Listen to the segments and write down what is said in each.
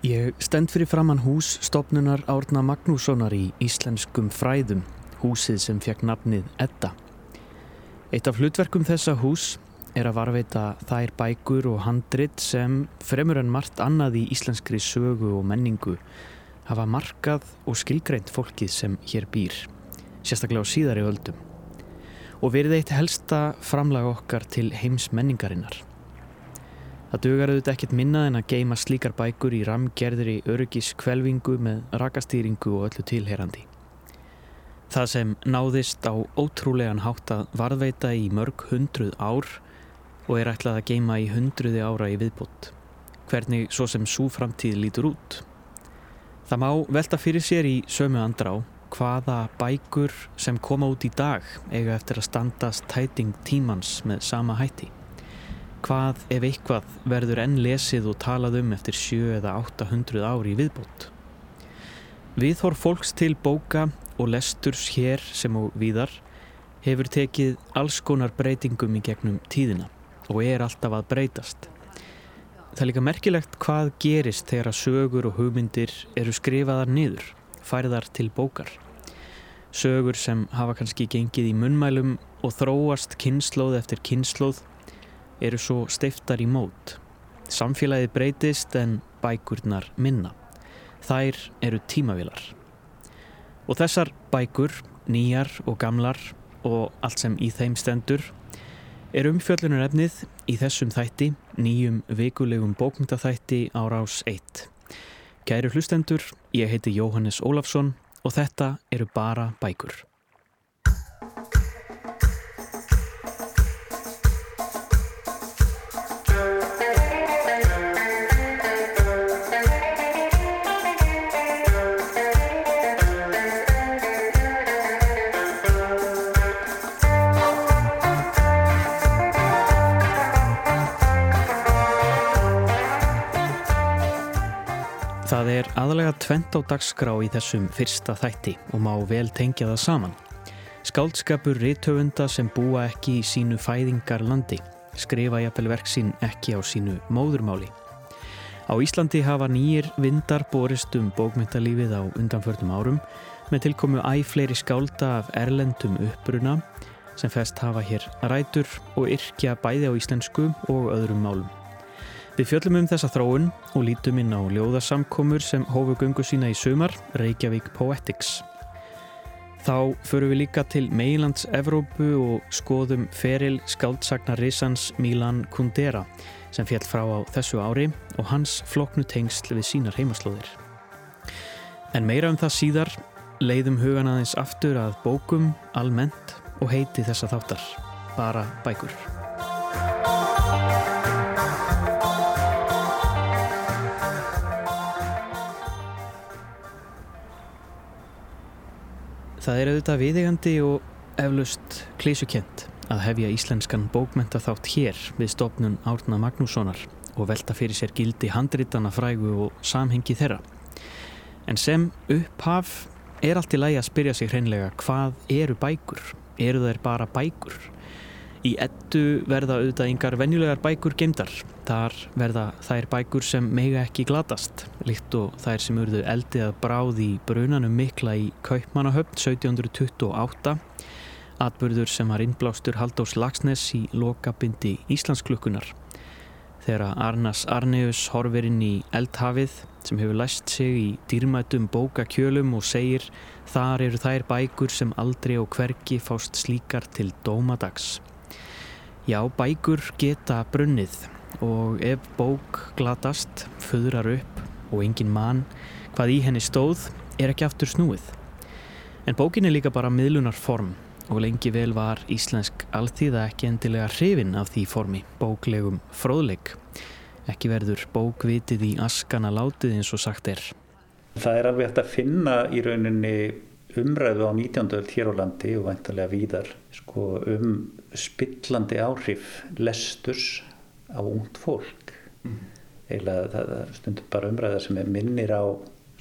Ég stend fyrir framann hús stopnunar Árna Magnússonar í íslenskum fræðum, húsið sem fekk nafnið Edda. Eitt af hlutverkum þessa hús er að varveita þær bækur og handrit sem fremur en margt annað í íslenskri sögu og menningu hafa markað og skilgreint fólkið sem hér býr, sérstaklega á síðari öldum. Og verið eitt helsta framlag okkar til heims menningarinnar. Það dugar auðvitað ekkert minnað en að geima slíkar bækur í ramgerðri öryggis kvelvingu með rakastýringu og öllu tilherandi. Það sem náðist á ótrúlegan hátt að varðveita í mörg hundruð ár og er ætlað að geima í hundruði ára í viðbútt. Hvernig svo sem svo framtíð lítur út. Það má velta fyrir sér í sömu andrá hvaða bækur sem koma út í dag eiga eftir að standast tæting tímans með sama hætti. Hvað ef eitthvað verður enn lesið og talað um eftir 7 eða 800 ári í viðbót? Viðhorf fólks til bóka og lesturs hér sem og víðar hefur tekið alls konar breytingum í gegnum tíðina og er alltaf að breytast. Það er líka merkilegt hvað gerist þegar sögur og hugmyndir eru skrifaðar niður, færðar til bókar. Sögur sem hafa kannski gengið í munnmælum og þróast kynnslóð eftir kynnslóð eru svo steiftar í mót. Samfélagið breytist en bækurnar minna. Þær eru tímavilar. Og þessar bækur, nýjar og gamlar og allt sem í þeim stendur, er umfjöllunar efnið í þessum þætti, nýjum vikulegum bókmyndaþætti á rás 1. Kæru hlustendur, ég heiti Jóhannes Ólafsson og þetta eru bara bækur. Það er aðalega tvent á dagskrá í þessum fyrsta þætti og má vel tengja það saman. Skáldskapur rithöfunda sem búa ekki í sínu fæðingarlandi, skrifa jafnvel verk sín ekki á sínu móðurmáli. Á Íslandi hafa nýjir vindar borist um bókmyndalífið á undanförnum árum með tilkomu æg fleiri skálda af erlendum uppbruna sem fest hafa hér rætur og yrkja bæði á íslensku og öðrum málum. Við fjöllum um þessa þróun og lítum inn á ljóðasamkomur sem hófu gungu sína í sumar, Reykjavík Poetics. Þá förum við líka til Meilands Evrópu og skoðum feril skáldsagnar Risans Milan Kundera sem fjall frá á þessu ári og hans floknu tengsl við sínar heimaslóðir. En meira um það síðar leiðum hugan aðeins aftur að bókum, almennt og heiti þessa þáttar, bara bækur. Það er auðvitað viðegandi og eflaust klísukent að hefja íslenskan bókmenta þátt hér við stopnun Árna Magnússonar og velta fyrir sér gildi handritana frægu og samhengi þeirra. En sem upphaf er allt í lægi að spyrja sig hreinlega hvað eru bækur? Eru þeir bara bækur? Í ettu verða auðvitað yngar venjulegar bækur gemdar. Þar verða þær bækur sem mega ekki glatast, líkt og þær sem urðu eldið að bráði í brunanum mikla í Kaupmannahöfn 1728, atbyrður sem var innblástur Haldós Lagsnes í lokabindi Íslandsklukkunar. Þegar Arnas Arneus horfir inn í eldhafið sem hefur læst sig í dýrmætum bókakjölum og segir þar eru þær bækur sem aldrei og hverki fást slíkar til dómadags. Já, bækur geta brunnið og ef bók glatast, föðrar upp og engin mann hvað í henni stóð er ekki aftur snúið. En bókin er líka bara miðlunar form og lengi vel var íslensk alþýða ekki endilega hrifin af því formi, bóklegum fróðleik. Ekki verður bókvitið í askana látið eins og sagt er. Það er alveg hægt að finna í rauninni umræðu á 19. öll hér á landi og væntalega víðar sko, um spillandi áhrif lesturs á ungd fólk mm. eiginlega það stundur bara umræða sem er minnir á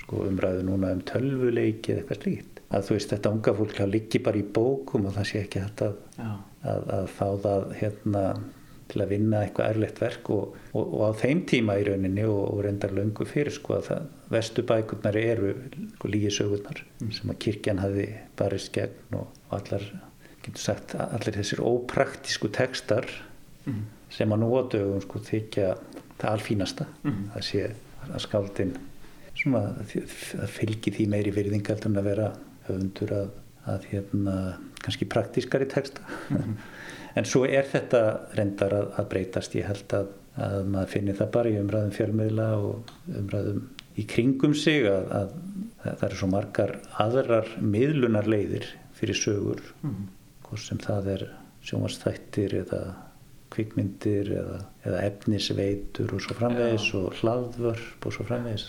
sko, umræðu núna um tölvuleiki eða eitthvað slíkt að þú veist þetta unga fólk líki bara í bókum og það sé ekki hægt að, að, að fá það hérna til að vinna eitthvað erlegt verk og, og, og á þeim tíma í rauninni og, og reyndar löngu fyrir sko að það, vestubækurnar eru sko, lígisögurnar mm. sem að kirkjan hafi barist gegn og allar, getur sagt, allir þessir ópraktísku tekstar mm. sem að nú á dögum sko þykja það alfínasta mm. að sé að skáldin svona að fylgi því meiri virðingar til að vera höfundur að, að hérna kannski praktískari texta -hmm. en svo er þetta reyndar að, að breytast ég held að, að maður finnir það bara í umræðum fjölmiðla og umræðum í kringum sig að, að það eru svo margar aðrar miðlunar leiðir fyrir sögur mm -hmm. Hvort sem það er sjónvastættir eða kvikmyndir eða, eða efnisveitur og svo framvegis ja. og hlaðvörp og svo framvegis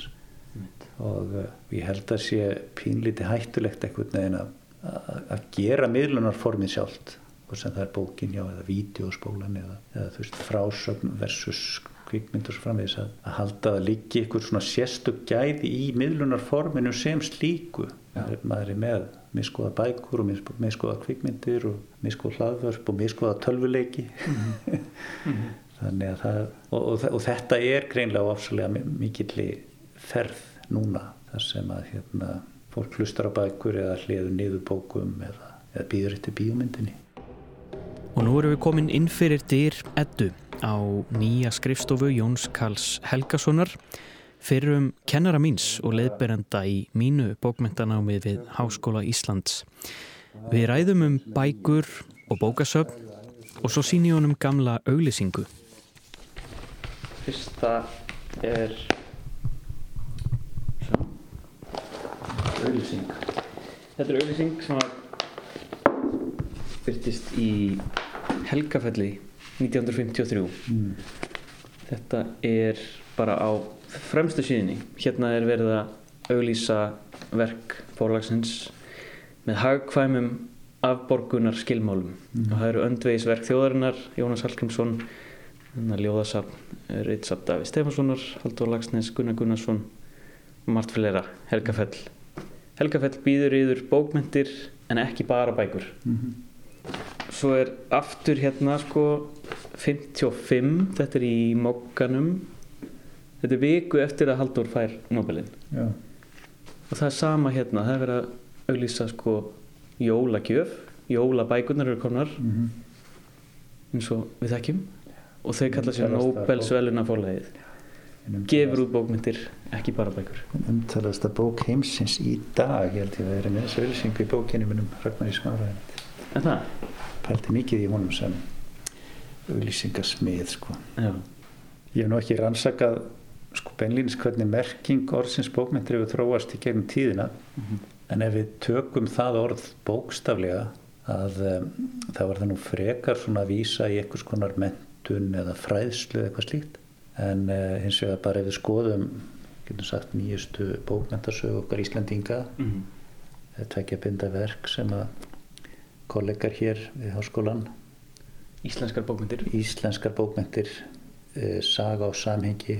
mm. og uh, ég held að sé pínliti hættulegt eitthvað neðin að gera miðlunarformið sjálft og sem það er bókin já eða vídeospólan eða, eða þú veist frásögn versus kvikmynd og svo framvegis að, að halda að líki ykkur svona sérstök gæði í miðlunarforminu sem slíku maður er með miskoða bækur og miskoða kvikmyndir og miskoða hlaðvörp og miskoða tölvuleiki. Mm -hmm. þannig að það og, og, og þetta er greinlega ofsalega mikilli ferð núna þar sem að hérna fólk hlustar á bækur eða hliður niður bókum eða, eða býður eftir bíómyndinni. Og nú erum við komin inn fyrir dyr eddu á nýja skrifstofu Jóns Karls Helgasonar fyrir um kennara míns og leðberenda í mínu bókmyndanámið við Háskóla Íslands. Við ræðum um bækur og bókasöfn og svo síni honum gamla auglisingu. Fyrsta er svo auglisin Þetta er auglisin sem var byrtist í Helgafelli 1953 mm. þetta er bara á fremstu síðinni hérna er verið að auglýsa verk fórlagsins með hagkvæmum afborgunar skilmálum mm. og það eru öndvegisverk þjóðarinnar Jónas Hallgrímsson Ljóðasafn Rittsab Daví Stefanssonar Haldur Lagsnes, Gunnar Gunnarsson og margt fleira Helgafell Helgafell býður yfir bókmyndir en ekki bara bækur. Mm -hmm svo er aftur hérna sko 55 þetta er í mokkanum þetta er viku eftir að Haldur fær Nobelin Já. og það er sama hérna það er verið að auglýsa sko jólagjöf. Jólabækunar eru konar mm -hmm. eins og við þekkjum. Og þau kalla sér Nobelsveluna fórlegið gefur út bókmyndir, ekki bara bækur. Umtalast að bók heimsins í dag ég held ég að vera með þessu auðvisingu í bókinu minnum Ragnar í Smáraðin en það? pælti mikið í honum sem auðlýsingasmið sko. ég hef nú ekki rannsakað sko beinlýnis hvernig merking orðsins bókmyndir hefur þróast í gegnum tíðina mm -hmm. en ef við tökum það orð bókstaflega að um, það var það nú frekar svona að vísa í einhvers konar mentun eða fræðslu eitthvað slíkt en uh, hins vegar bara ef við skoðum getum sagt nýjustu bókmyndarsög okkar Íslandinga mm -hmm. þetta ekki að binda verk sem að kollegar hér við háskólan Íslenskar bókmyndir Íslenskar bókmyndir Saga og samhengi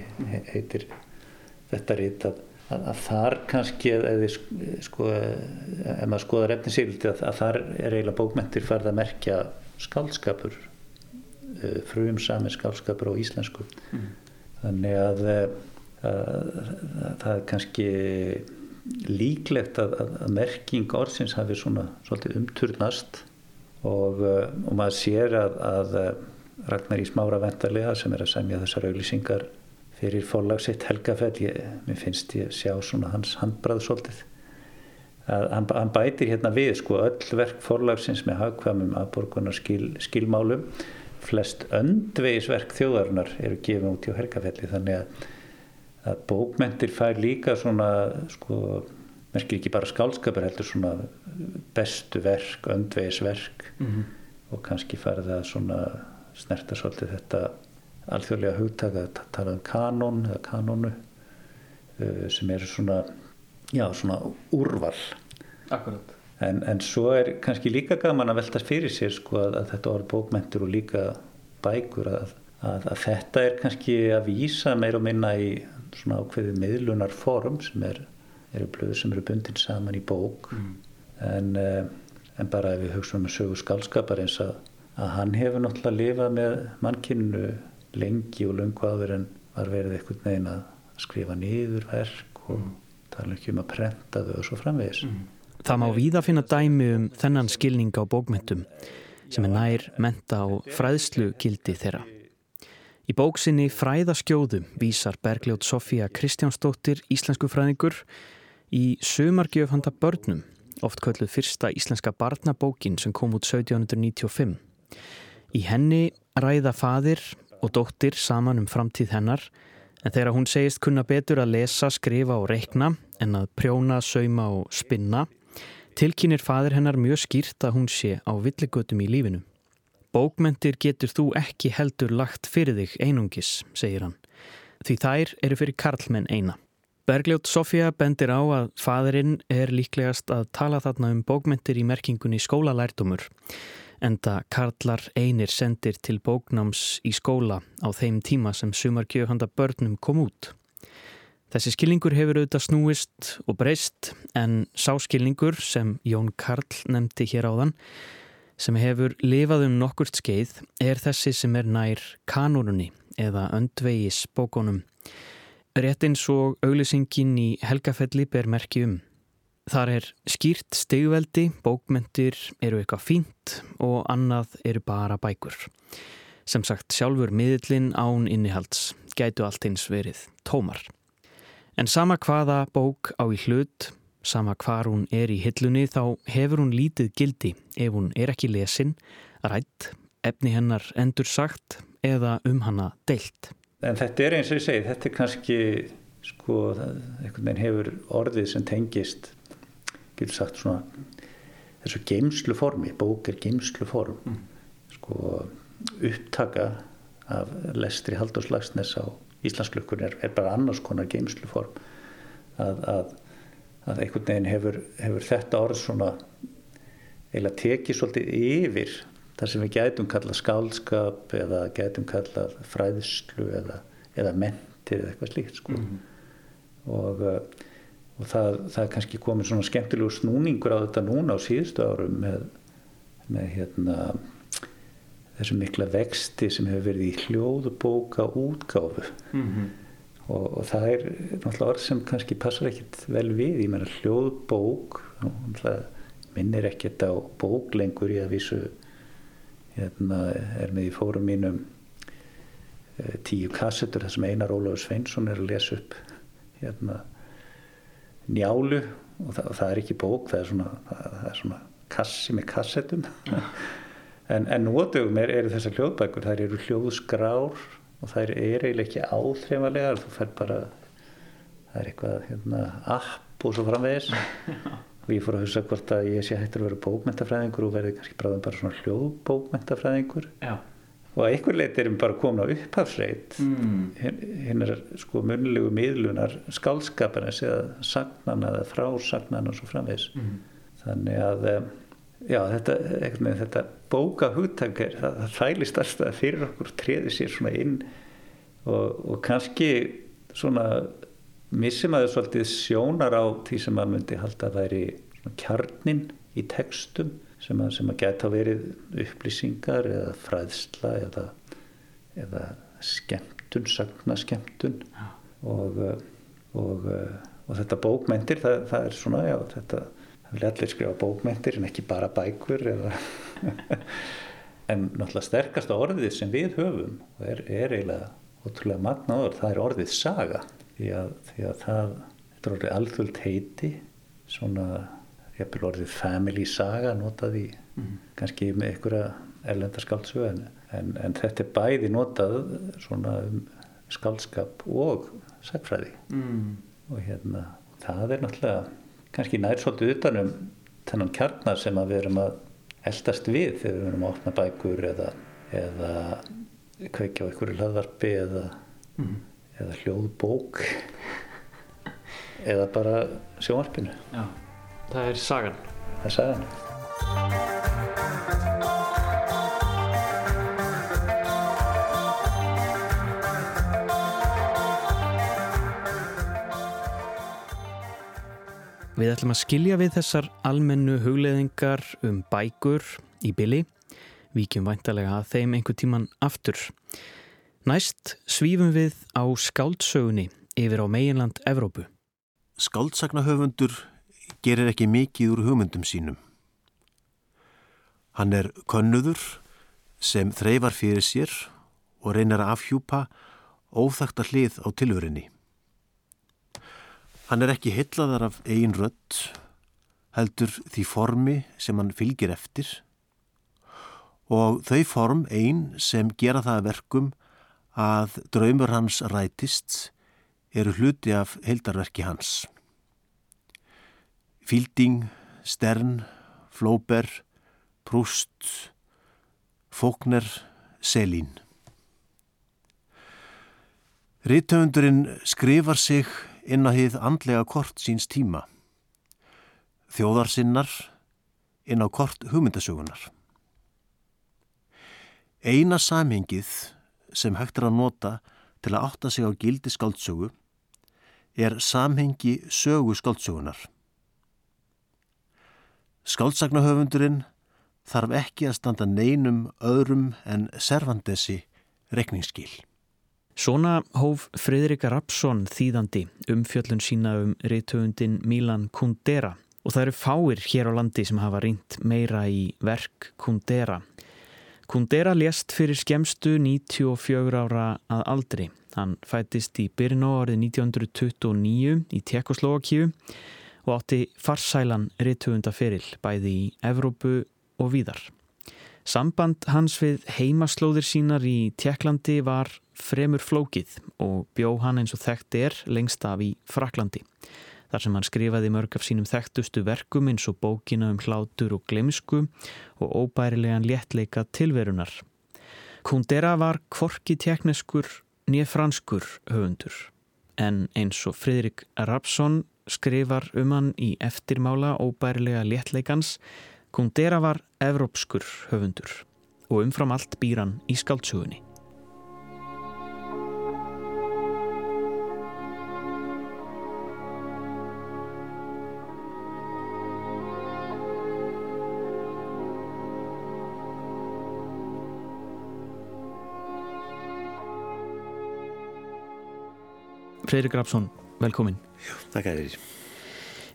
heitir þetta rít að, að, að þar kannski eða sko ef maður skoðar efninsýldi að, að þar er eiginlega bókmyndir farið að merkja skálskapur frum sami skálskapur á íslensku mm. þannig að það er kannski líklegt að, að merking orðsins hafi svona svolítið umturnast og, og maður sér að, að Ragnar í smára vendarlega sem er að semja þessar auglýsingar fyrir fólagsitt Helgafell. Ég, mér finnst ég sjá svona hans handbrað svolítið. Að hann, hann bætir hérna við sko öll verk fórlagsins með hagkvæmum aðborgunar skil, skilmálum. Flest öndvegisverk þjóðarunar eru gefið út hjá Helgafelli þannig að að bókmentir fær líka svona sko, merkir ekki bara skálskapur heldur svona bestu verk, öndvegisverk. Mm -hmm. og kannski fær það svona snerta svolítið þetta alþjóðlega hugtaka að tala um kanon eða kanonu uh, sem er svona já svona úrval. Akkurat. En, en svo er kannski líka gaman að velta fyrir sér sko að, að þetta orð bókmentur og líka bækur að, að, að þetta er kannski að vísa meir og minna í svona ákveðið miðlunar form sem er, eru blöður sem eru bundin saman í bók. Mm. en, eh, en bara ef við hugsaum um sögu skálskapar eins að að hann hefur náttúrulega lifað með mannkynnu lengi og lungu áður en var verið eitthvað negin að skrifa niður verk og mm. tala ekki um að prenta þau og svo framvegis. Mm. Það má víða finna dæmi um þennan skilning á bókmyndum sem er nær menta og fræðslu gildi þeirra. Í bóksinni Fræðaskjóðu vísar Bergljóð Sofía Kristjánsdóttir íslensku fræðingur í sumargjöf handa börnum, oft kölluð fyrsta íslenska barnabókin sem kom út 1795. Í henni ræða fadir og dóttir saman um framtíð hennar en þegar hún segist kunna betur að lesa, skrifa og reikna en að prjóna, sauma og spinna tilkynir fadir hennar mjög skýrt að hún sé á villigötum í lífinu. Bókmentir getur þú ekki heldur lagt fyrir þig einungis, segir hann, því þær eru fyrir karlmenn eina. Bergljótt Sofía bendir á að fadurinn er líklegast að tala þarna um bókmentir í merkingunni skólalærdumur enda Karlar einir sendir til bóknáms í skóla á þeim tíma sem sumargjöfhanda börnum kom út. Þessi skilningur hefur auðvitað snúist og breyst en sáskilningur sem Jón Karl nefndi hér áðan sem hefur lifað um nokkurt skeið er þessi sem er nær kanórunni eða öndvegis bókonum. Réttins og auglýsingin í helgafelli ber merki um. Þar er skýrt stegveldi, bókmentir eru eitthvað fínt og annað eru bara bækur. Sem sagt sjálfur miðlinn án innihalds gætu allt eins verið tómar. En sama hvaða bók á í hlut, sama hvar hún er í hillunni þá hefur hún lítið gildi ef hún er ekki lesin, rætt, efni hennar endur sagt eða um hanna deilt. En þetta er eins og ég segi, þetta er kannski, sko, einhvern veginn hefur orðið sem tengist getur sagt svona þessu geimslu formi, bók er geimslu form mm. sko upptaka af lestri Halldórs Lagsnes á Íslandsklökkun er, er bara annars konar geimslu form að, að, að einhvern veginn hefur, hefur þetta orð svona eiginlega tekið svolítið yfir þar sem við gætum kalla skálskap eða gætum kalla fræðslu eða, eða mentir eða eitthvað slíkt sko mm. og og það, það er kannski komið svona skemmtilegu snúningur á þetta núna á síðustu árum með, með hérna, þessu mikla vexti sem hefur verið í hljóðubóka útgáfu mm -hmm. og, og það er náttúrulega orð sem kannski passar ekkit vel við, ég menna hljóðbók minnir ekkit á bóklengur í að vísu hérna, er með í fórum mínum eh, tíu kassetur þar sem Einar Ólafur Sveinsson er að lesa upp hérna njálu og það, það er ekki bók, það er svona, það er svona kassi með kassetum. En, en nótugum er, eru þessar hljóðbækur, það eru hljóðskrár og það eru eiginlega ekki áþreifanlegar, þú fær bara það er eitthvað hérna, app og svo framvegis. Og ég fór að hugsa hvort að ég sé hættur að vera bókmentafræðingur og verði kannski bráðum bara svona hljóðbókmentafræðingur Já og að einhver leit erum bara komin á upphafsreit mm. hinn er sko munlegu miðlunar skálskaparins eða sagnana eða frásagnana og svo framvegs mm. þannig að já þetta, þetta bóka hugtakar það, fælist alltaf fyrir okkur treði sér svona inn og, og kannski svona missum að það svolítið sjónar á því sem maður myndi halda að væri kjarnin í textum sem að, sem að geta verið upplýsingar eða fræðsla eða, eða skemmtun, sagna skemmtun og, og, og þetta bókmentir það, það er svona, já, þetta það vil allir skrifa bókmentir en ekki bara bækur eða en náttúrulega sterkasta orðið sem við höfum er, er eiginlega ótrúlega magna orð, það er orðið saga. Því að, því að það er orðið alþjóðt heiti svona jafnvel orðið family saga notað í mm. kannski með einhverja erlenda skáldsögu en, en, þetta er bæði notað svona um skálskap og sagfræði mm. og hérna það er náttúrulega kannski nær svolítið utanum þennan kjarnar sem að við erum að eldast við þegar við erum að opna bækur eða, eða kveikja á einhverju hlaðvarpi eða, mm. eða hljóðbók eða bara sjónvarpinu Já Það er sagan. Það er sagan. Við ætlum að skilja við þessar almennu hugleðingar um bækur í byli Víkjum væntalega að þeim einhver tíman aftur. Næst svífum við á skáldsögunni yfir á meginland Evrópu. Skáldsaknahöfundur gerir ekki mikið úr hugmyndum sínum. Hann er könnuður sem þreifar fyrir sér og reynir að afhjúpa óþakta hlið á tilvörinni. Hann er ekki hellaðar af eigin rött, heldur því formi sem hann fylgir eftir og þau form einn sem gera það verkum að draumur hans rætist eru hluti af heildarverki hans. Fílding, Stern, Flóber, Prúst, Fókner, Selín. Rittöfundurinn skrifar sig inn á hið andlega kort síns tíma. Þjóðarsinnar inn á kort hugmyndasögunar. Eina samhengið sem hægt er að nota til að átta sig á gildi skáldsögu er samhengi sögu skáldsögunar. Skáldsaknahöfundurinn þarf ekki að standa neinum öðrum en servandesi rekningsskil. Svona hóf Fridrika Rapsson þýðandi um fjöllun sína um reytöfundin Milan Kundera og það eru fáir hér á landi sem hafa reynd meira í verk Kundera. Kundera lést fyrir skemstu 94 ára að aldri. Hann fættist í Brno árið 1929 í Tjekkoslovakíu og átti farsælan reytöfundaferil bæði í Evrópu og víðar. Samband hans við heimaslóðir sínar í Tjekklandi var fremur flókið og bjó hann eins og þekkt er lengst af í Fraklandi. Þar sem hann skrifaði mörg af sínum þekktustu verkum eins og bókina um hlátur og glemsku og óbærilegan léttleika tilverunar. Kundera var kvorki tjekneskur nýja franskur höfundur en eins og Fridrik Rapsson skrifar um hann í eftirmála óbærilega léttleikans Kundera var evrópskur höfundur og umfram allt býran í skáltsugunni. Freyri Grafsson, velkomin. Takk að þér.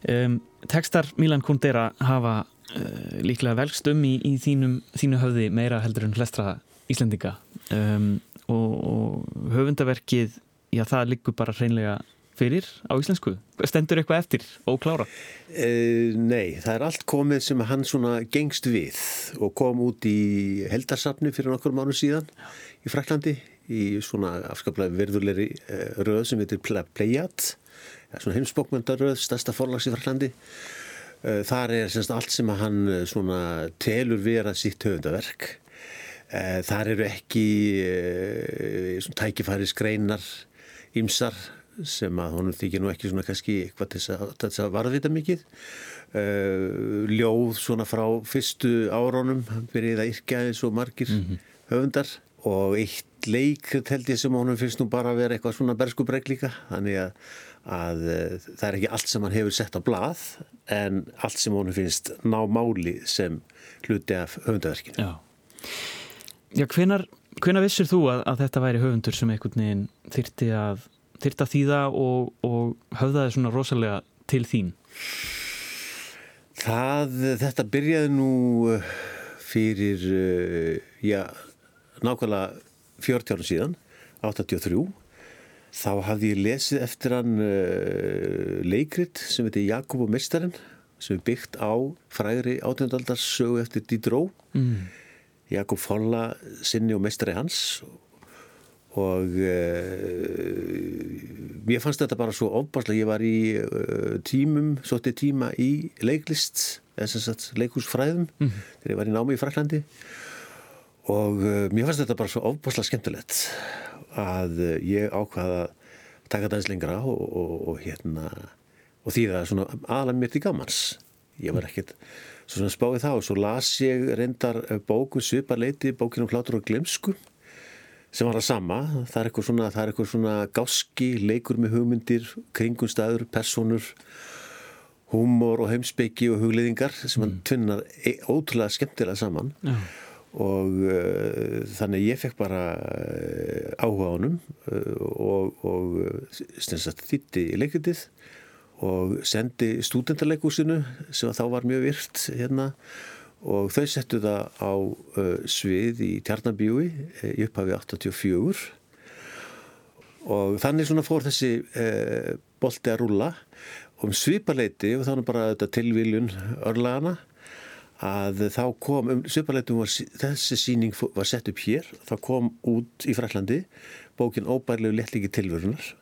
Um, tekstar Milan Kundera hafa uh, líklega velst um í, í þínum, þínu höfði meira heldur en flestra Íslendinga um, og, og höfundaverkið, já það liggur bara hreinlega fyrir á íslensku. Stendur eitthvað eftir og klára? Uh, nei, það er allt komið sem hann svona gengst við og kom út í heldarsafni fyrir nokkur mánu síðan í Fraklandi í svona afskaplega verðulegri uh, röð sem heitir Pleiad svona heimsbókmyndaröð, stærsta forlags í Fraklandi uh, þar er semst allt sem að hann svona telur vera sitt höfundaverk. Þar eru ekki svona tækifæri skreinar ímsar sem að honum þykir nú ekki svona kannski eitthvað til þess að varðvita mikið. Ljóð svona frá fyrstu árónum hann byrjiði að yrkja eins og margir mm -hmm. höfundar og eitt leik held ég sem honum finnst nú bara að vera eitthvað svona berskubregg líka. Þannig að, að það er ekki allt sem hann hefur sett á blað en allt sem honum finnst ná máli sem hluti af höfundaverkinu. Já, Já hvenar, hvenar vissir þú að, að þetta væri höfundur sem einhvern veginn þyrti að, þyrti að þýða og, og höfðaði svona rosalega til þín? Það, þetta byrjaði nú fyrir, já nákvæmlega 40 ára síðan 83 þá hafði ég lesið eftir hann uh, leikrit sem heitir Jakob og Mestarinn sem er byggt á frægri átjöndaldars sögu eftir Diderot mm. Jakob Folla sinni og mestari hans og uh, mér fannst þetta bara svo ofbáslega, ég var í uh, tímum, svolítið tíma í leiklist, eða sem sagt leikúsfræðum mm. þegar ég var í námi í Fraklandi og uh, mér fannst þetta bara svo ofbáslega skemmtilegt að uh, ég ákvaða að taka það eins lengra og, og, og hérna og því það er svona aðalega mér til gamans ég var ekkert svona spáið þá og svo las ég reyndar bóku sviparleiti, bókinu um hlátur og glemsku sem var að sama. Það er eitthvað svona, er eitthvað svona gáski leikur með hugmyndir, kringumstæður personur húmor og heimsbyggi og hugliðingar sem mm. hann tvinnar ótrúlega skemmtilega saman. Já og uh, þannig ég fekk bara uh, áhuga á honum uh, og, og þýtti leikritið og sendi stúdendarleikúsinu sem þá var mjög virt hérna og þau settu það á svið í Tjarnabjúi í upphafi 84 og þannig svona fór þessi bolti að rúla um svipaleiti og þannig bara þetta tilviljun örlagana að þá kom um svipaleitum þessi síning var sett upp hér þá kom út í Fræklandi bókin Óbærlegu lettlíki tilvörunar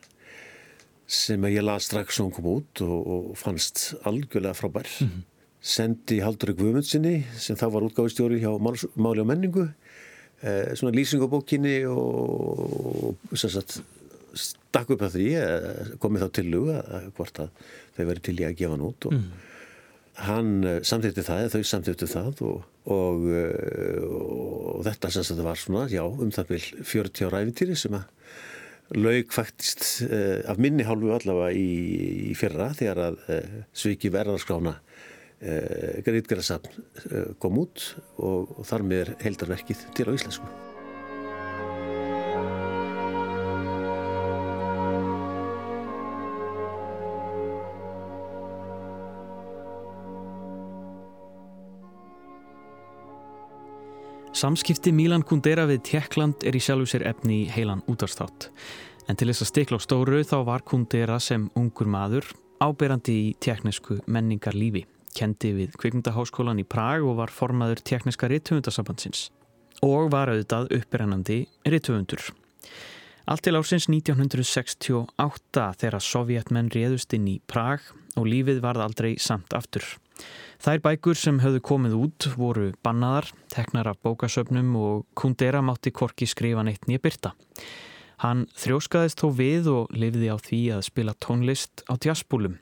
sem ég las strax og hún kom út og, og fannst algjörlega frábær mm -hmm. sendi Haldur Guðmundsinni sem þá var útgáðistjóri hjá Máli og menningu eh, svona lýsing á bókinni og, og sagt, stakk upp að því eh, komið þá til lug að hvort að þau verið til í að gefa hann út og mm hann eh, samþýtti það, þau samþýttu það og, og, eh, og þetta sem þetta var svona, já, um það vil 40 ára æfintýri sem að laug faktist uh, af minni hálfu allavega í, í fyrra þegar að uh, Sviki verðarskrána uh, Greitgerðarsafn kom út og, og þar með heldarverkið til á íslensku. Samskipti Milan Kundera við Tjekkland er í sjálfu sér efni í heilan útarstátt. En til þess að stikla á stóru þá var Kundera sem ungur maður áberandi í tjekknesku menningar lífi. Kendi við Kvikmyndaháskólan í Prag og var formaður tjekkneska rittöfundasambandsins. Og var auðvitað upprennandi rittöfundur. Allt til ársins 1968 þegar sovjetmenn réðust inn í Prag og lífið varð aldrei samt aftur. Þær bækur sem höfðu komið út voru bannaðar, teknar af bókasöfnum og Kundera mátti Korki skrifa neitt nýja byrta. Hann þrjóskaðist þó við og lifði á því að spila tónlist á tjassbúlum.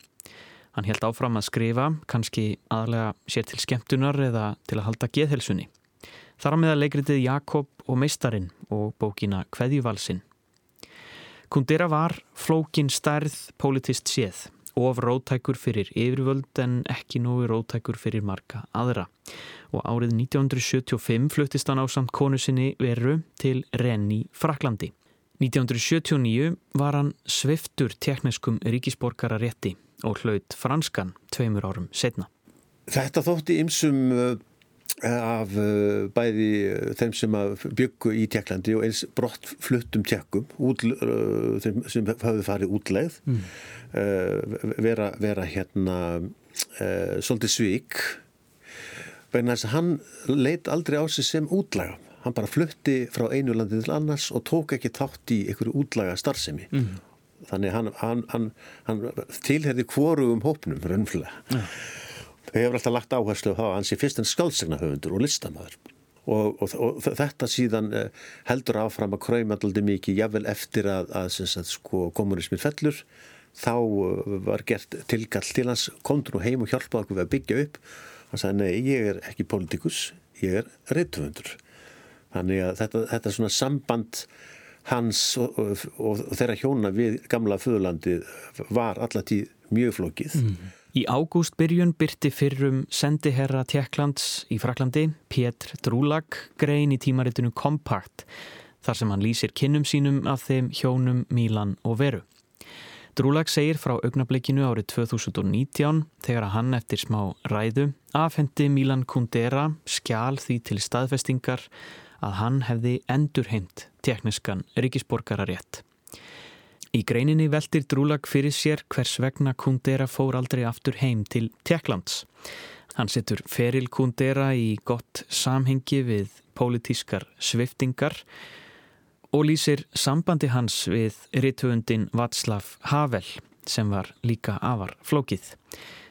Hann held áfram að skrifa, kannski aðlega sér til skemmtunar eða til að halda geðhelsunni. Þar á meða leikritið Jakob og Meistarin og bókina Kveðjuvalsinn. Kundera var flókin stærð politist séð of rótækur fyrir yfirvöld en ekki nógu rótækur fyrir marga aðra. Og árið 1975 fluttist hann á samt konu sinni veru til Renni, Fraklandi. 1979 var hann sviftur tekniskum ríkisborgararétti og hlaut franskan tveimur árum setna. Þetta þótti ymsum af uh, bæði uh, þeim sem byggu í Tjekklandi og eins brott fluttum tjekkum út, uh, þeim sem hafði farið útleið mm. vera, vera hérna svolítið svík. Vegna þess að hann leit aldrei á sig sem útlaga. Hann bara flutti frá einu landi til annars og tók ekki þátt í einhverju útlaga starfsemi mm. þannig hann, hann, hann, hann tilherði hvorugum hópnum raunflega ja hefur alltaf lagt áherslu á það að hans er fyrst en skálsegnahöfundur og listamæður og, og, og þetta síðan eh, heldur áfram að kræma alltaf mikið jável eftir að, að sagt, sko, kommunismin fellur þá eh, var gert tilgall til hans kontur og heim og hjálpaði okkur við að byggja upp. Hann sagði nei ég er ekki politikus ég er reittöfundur þannig að þetta, þetta svona samband hans og, og þeirra hjóna við gamla föðurlandi var allatíð mjög flókið. Mm. Í ágúst byrjun byrti fyrrum sendiherra Tjekklands í Fraklandi, Pétr Drúlag, grein í tímaritinu Compact, þar sem hann lýsir kinnum sínum af þeim hjónum Mílan og Veru. Drúlag segir frá augnablikinu árið 2019 þegar að hann eftir smá ræðu afhendi Mílan Kundera skjál því til staðfestingar að hann hefði endurheimt tekniskan ríkisborgararétt. Í greininni veldir Drúlag fyrir sér hvers vegna Kundera fór aldrei aftur heim til Tjekklands. Hann setur feril Kundera í gott samhengi við pólitískar sviftingar og lýsir sambandi hans við rituundin Václav Havel sem var líka afar flókið.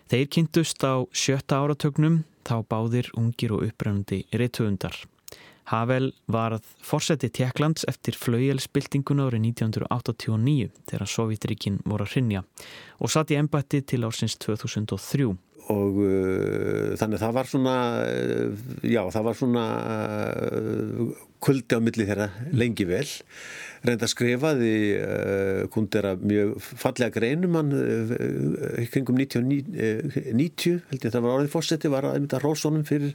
Þeir kynntust á sjötta áratögnum þá báðir ungir og uppröndi rituundar. Havel varð fórseti Tjekklands eftir flaujelspiltingun árið 1989 þegar Sovjetríkin voru að hrinja og satt í ennbætti til ársins 2003. og uh, þannig að það var svona uh, já það var svona uh, kuldi á milli þeirra lengi vel reynda skrifaði kundera mjög fallega greinum hann kringum 90, 90 held ég það var orðið fósetti var að mynda Rósónum fyrir,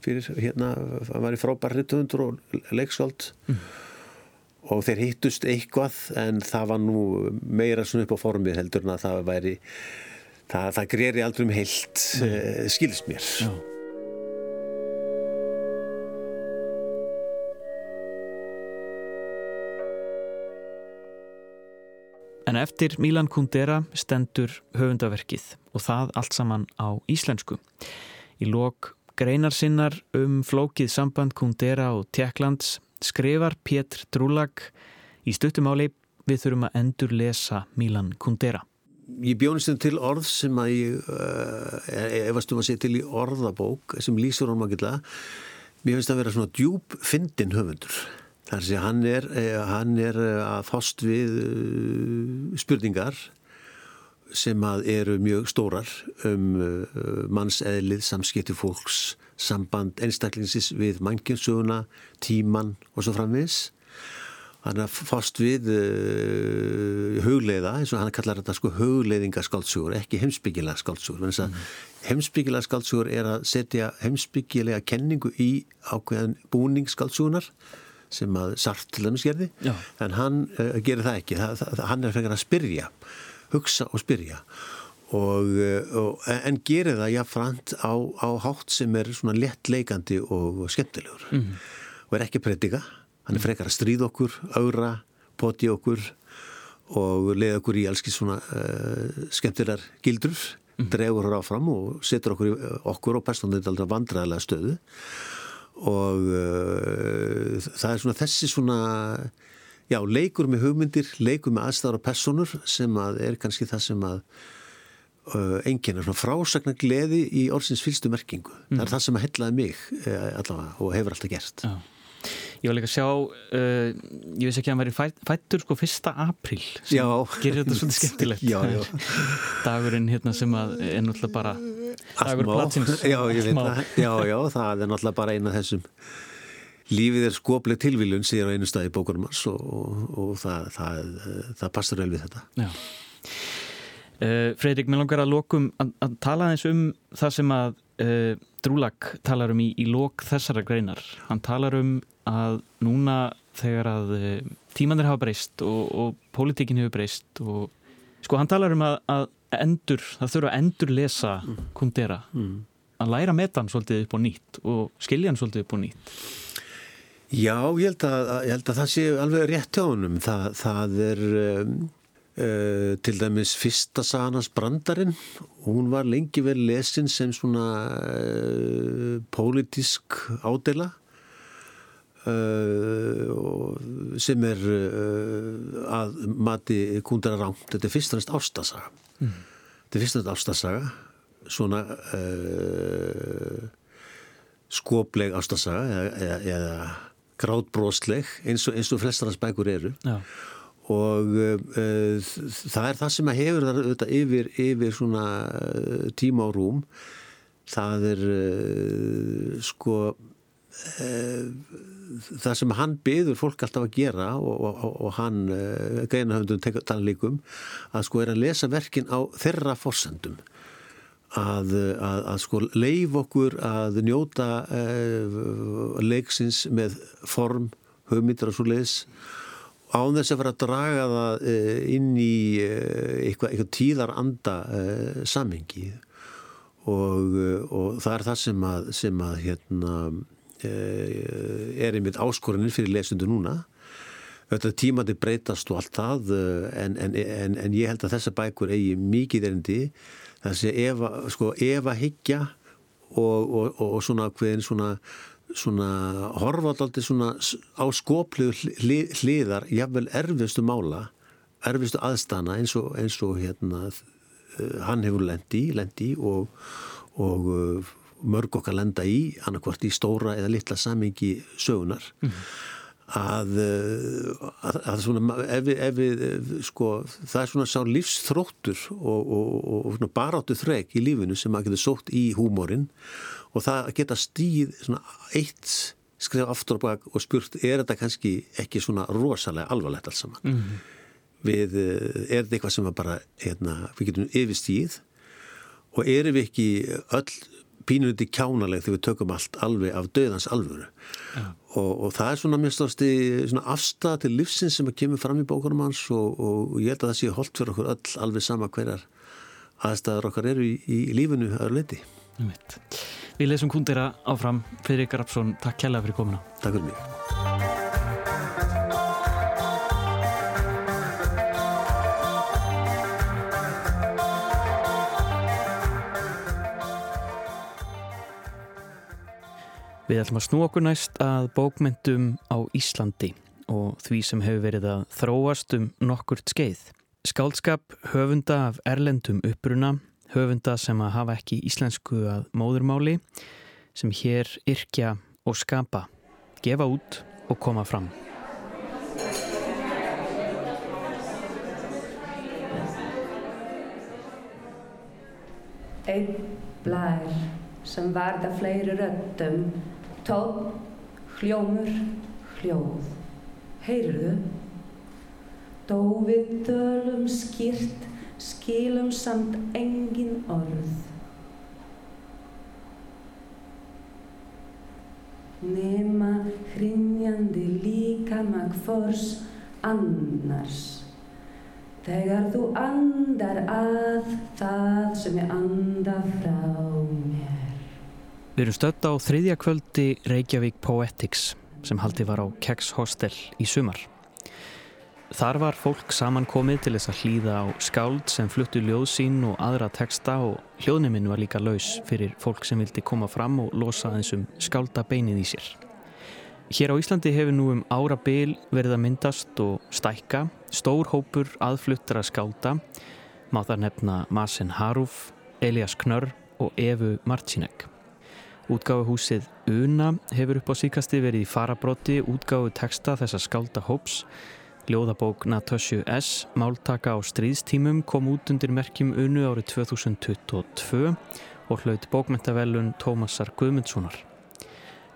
fyrir hérna, hann var í frábær rittuðundur og leikskáld mm. og þeir hittust eitthvað en það var nú meira svona upp á formið heldur en að það væri það, það greri aldrei um heilt uh, skilst mér Já En eftir Milan Kundera stendur höfundaverkið og það allt saman á íslensku. Í lok greinar sinnar um flókið samband Kundera og Tjekklands skrifar Pétr Drúlag í stuttumáli við þurfum að endur lesa Milan Kundera. Ég bjónist um til orð sem að ég uh, efastum að segja til í orðabók sem lýsur honum að geta. Mér finnst að vera svona djúb fyndin höfundur. Þar sé hann er, eh, hann er eh, að fást við eh, spurningar sem að eru mjög stórar um mannseðlið, samskipti fólks, samband einstaklingsins við mannkjönssöguna, tíman og svo framvis. Hann er að fást við uh, hugleiða, eins og hann kallar þetta sko hugleiðingaskáldsúr, ekki heimsbyggilega skáldsúr. Mm. Heimsbyggilega skáldsúr er að setja heimsbyggilega kenningu í ákveðan búningsskáldsúnar sem að Sart til dæmis gerði Já. en hann uh, gerir það ekki það, það, hann er frekar að spyrja hugsa og spyrja og, uh, og, en gerir það jáfnframt á, á hátt sem er svona lettleikandi og skemmtilegur mm og er ekki predika hann er frekar að stríða okkur, augra poti okkur og leiða okkur í alls svona uh, skemmtilegar gildur mm dregur hér áfram og setur okkur, okkur og aldrei vandræðilega stöðu og uh, það er svona þessi svona já, leikur með hugmyndir, leikur með aðstæðar og personur sem að er kannski það sem að uh, enginn er svona frásagnar gleði í orðsins fylstu merkingu. Mm. Það er mhm. það sem að hellaði mig allavega og hefur alltaf gert. Já. Ég var líka að sjá, uh, ég veist ekki að hann væri fætt, fættur sko fyrsta april gerir þetta svolítið skemmtilegt. Já, já. Dagurinn hérna sem að er náttúrulega bara dagur platsins. Já. Já, já, það er náttúrulega bara eina þessum lífið er skopleg tilvílun síðan á einu stað í bókunum hans og, og, og það, það, það, það passar vel við þetta. Já. Uh, Fredrik, mér langar að lokum að, að tala eins um það sem að uh, Drúlag talar um í, í lok þessara greinar. Hann talar um að núna þegar að uh, tímanir hafa breyst og, og pólitíkin hefur breyst og sko hann talar um að, að endur, það þurfa að endur lesa mm. kundera. Mm. að læra metan svolítið upp á nýtt og skilja hann svolítið upp á nýtt. Já, ég held að, ég held að það sé alveg rétt hjá honum. Það, það er um, uh, til dæmis fyrsta saganars brandarinn. Hún var lengi vel lesin sem svona uh, pólitísk ádela Uh, sem er uh, að mati kundara rámt þetta er fyrst og næst ástasaga mm. þetta er fyrst og næst ástasaga svona uh, skopleg ástasaga eða, eða, eða grátbróstleg eins og, eins og flestarans bækur eru Já. og það er það sem að hefur það yfir, yfir svona tíma og rúm það er sko það sem hann byður fólk alltaf að gera og, og, og hann uh, greinahöndun tala líkum að sko er að lesa verkin á þeirra forsendum. Að, að, að sko leif okkur að njóta uh, leiksins með form, höfmyndir og svo leiðis án þess að vera að draga það uh, inn í eitthvað, eitthvað tíðar anda samhengi. Og, og það er það sem að, sem að hérna Eh, er einmitt áskorinir fyrir lesundu núna. Þetta tímandi breytast og allt það eh, en, en, en, en ég held að þessa bækur eigi mikið erindi. Þess að eva, sko, eva higgja og, og, og, og svona hverjum svona, svona horfaldaldi svona á skopliðu hlið, hliðar jafnvel erfiðstu mála erfiðstu aðstana eins og eins hérna eh, hann hefur lendi, lendi og og mörg okkar lenda í annarkvort í stóra eða litla samingi sögunar mm -hmm. að, að, að svona, ef við, ef við sko, það er svona sá lífsþróttur og, og, og baráttu þreg í lífinu sem maður getur sótt í húmórin og það geta stíð eitt skrifa aftur og bak og spurt er þetta kannski ekki svona rosalega alvarlegt alls saman mm -hmm. við, er þetta eitthvað sem bara hérna, við getum yfirstíð og erum við ekki öll pínundi kjánaleg þegar við tökum allt alveg af döðans alvöru. Ja. og, og það er svona mjög stafsti afstæða til livsins sem kemur fram í bókunum hans og, og ég held að það sé holdt fyrir okkur öll alveg sama hverjar aðstæðar okkar eru í, í lífinu aður leiti Við lesum kundira áfram. Fridrik Rapsson, takk kjalla fyrir komuna. Takk fyrir mig Við ætlum að snú okkur næst að bókmyndum á Íslandi og því sem hefur verið að þróast um nokkurt skeið. Skáldskap höfunda af erlendum uppruna, höfunda sem að hafa ekki íslensku að móðurmáli, sem hér yrkja og skapa, gefa út og koma fram. Einn blær sem varða fleiri röttum Tótt, hljómur, hljóð. Heyrðu? Dófið dölum skýrt, skilum samt engin orð. Nema hrinjandi líka magfors annars. Þegar þú andar að það sem ég anda frá mér. Við erum stödd á þriðja kvöldi Reykjavík Poetics sem haldi var á Keks Hostel í sumar. Þar var fólk samankomið til þess að hlýða á skáld sem fluttu ljóð sín og aðra texta og hljóðnuminn var líka laus fyrir fólk sem vildi koma fram og losa þessum skálda beinið í sér. Hér á Íslandi hefur nú um ára byl verið að myndast og stækka stór hópur aðfluttra skálda, má þar nefna Masen Haruf, Elias Knörr og Evu Marcinek. Útgáfuhúsið Una hefur upp á síkasti verið í farabróti útgáfu texta þessa skálda hóps. Ljóðabók Natasju S. Máltaka á stríðstímum kom út undir merkjum Unu árið 2022 og hlaut bókmentavelun Tómasar Guðmundssonar.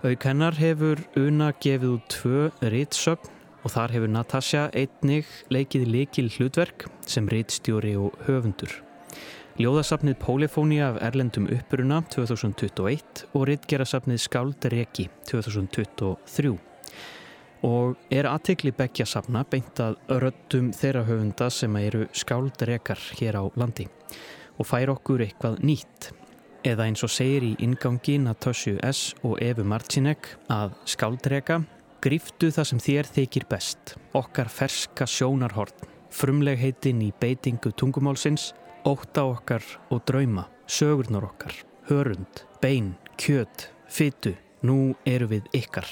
Auk hennar hefur Una gefið út tvö ritsögn og þar hefur Natasja einnig leikið likil hlutverk sem ritsstjóri og höfundur. Ljóðasafnið Pólifónia af Erlendum uppruna 2021 og rittgerasafnið Skáldareki 2023 og er aðtekli begja safna beint að röttum þeirra höfunda sem eru skáldarekar hér á landi og fær okkur eitthvað nýtt. Eða eins og segir í ingangi Natasju S. og Efu Marcinek að skáldareka griftu það sem þér þykir best okkar ferska sjónarhorn. Frumlegheitin í beitingu tungumálsins óta okkar og drauma, sögurnar okkar, hörund, bein, kjöt, fytu, nú eru við ykkar.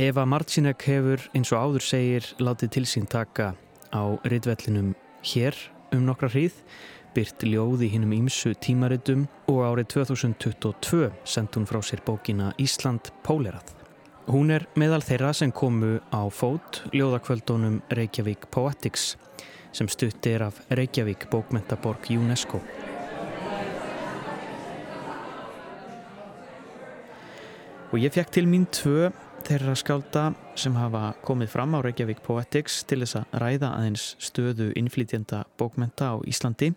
Eva Marcinek hefur, eins og áður segir, látið til sín taka á rittvellinum hér um nokkra hríð, byrt ljóði hinnum ímsu tímaritum og árið 2022 sendt hún frá sér bókina Ísland Pólerað. Hún er meðal þeirra sem komu á fót ljóðakvöldunum Reykjavík Poetics sem stuttir af Reykjavík bókmentaborg UNESCO. Og ég fekk til mín tvö þeirra skálda sem hafa komið fram á Reykjavík Poetics til þess að ræða aðeins stöðu innflytjenda bókmenta á Íslandi.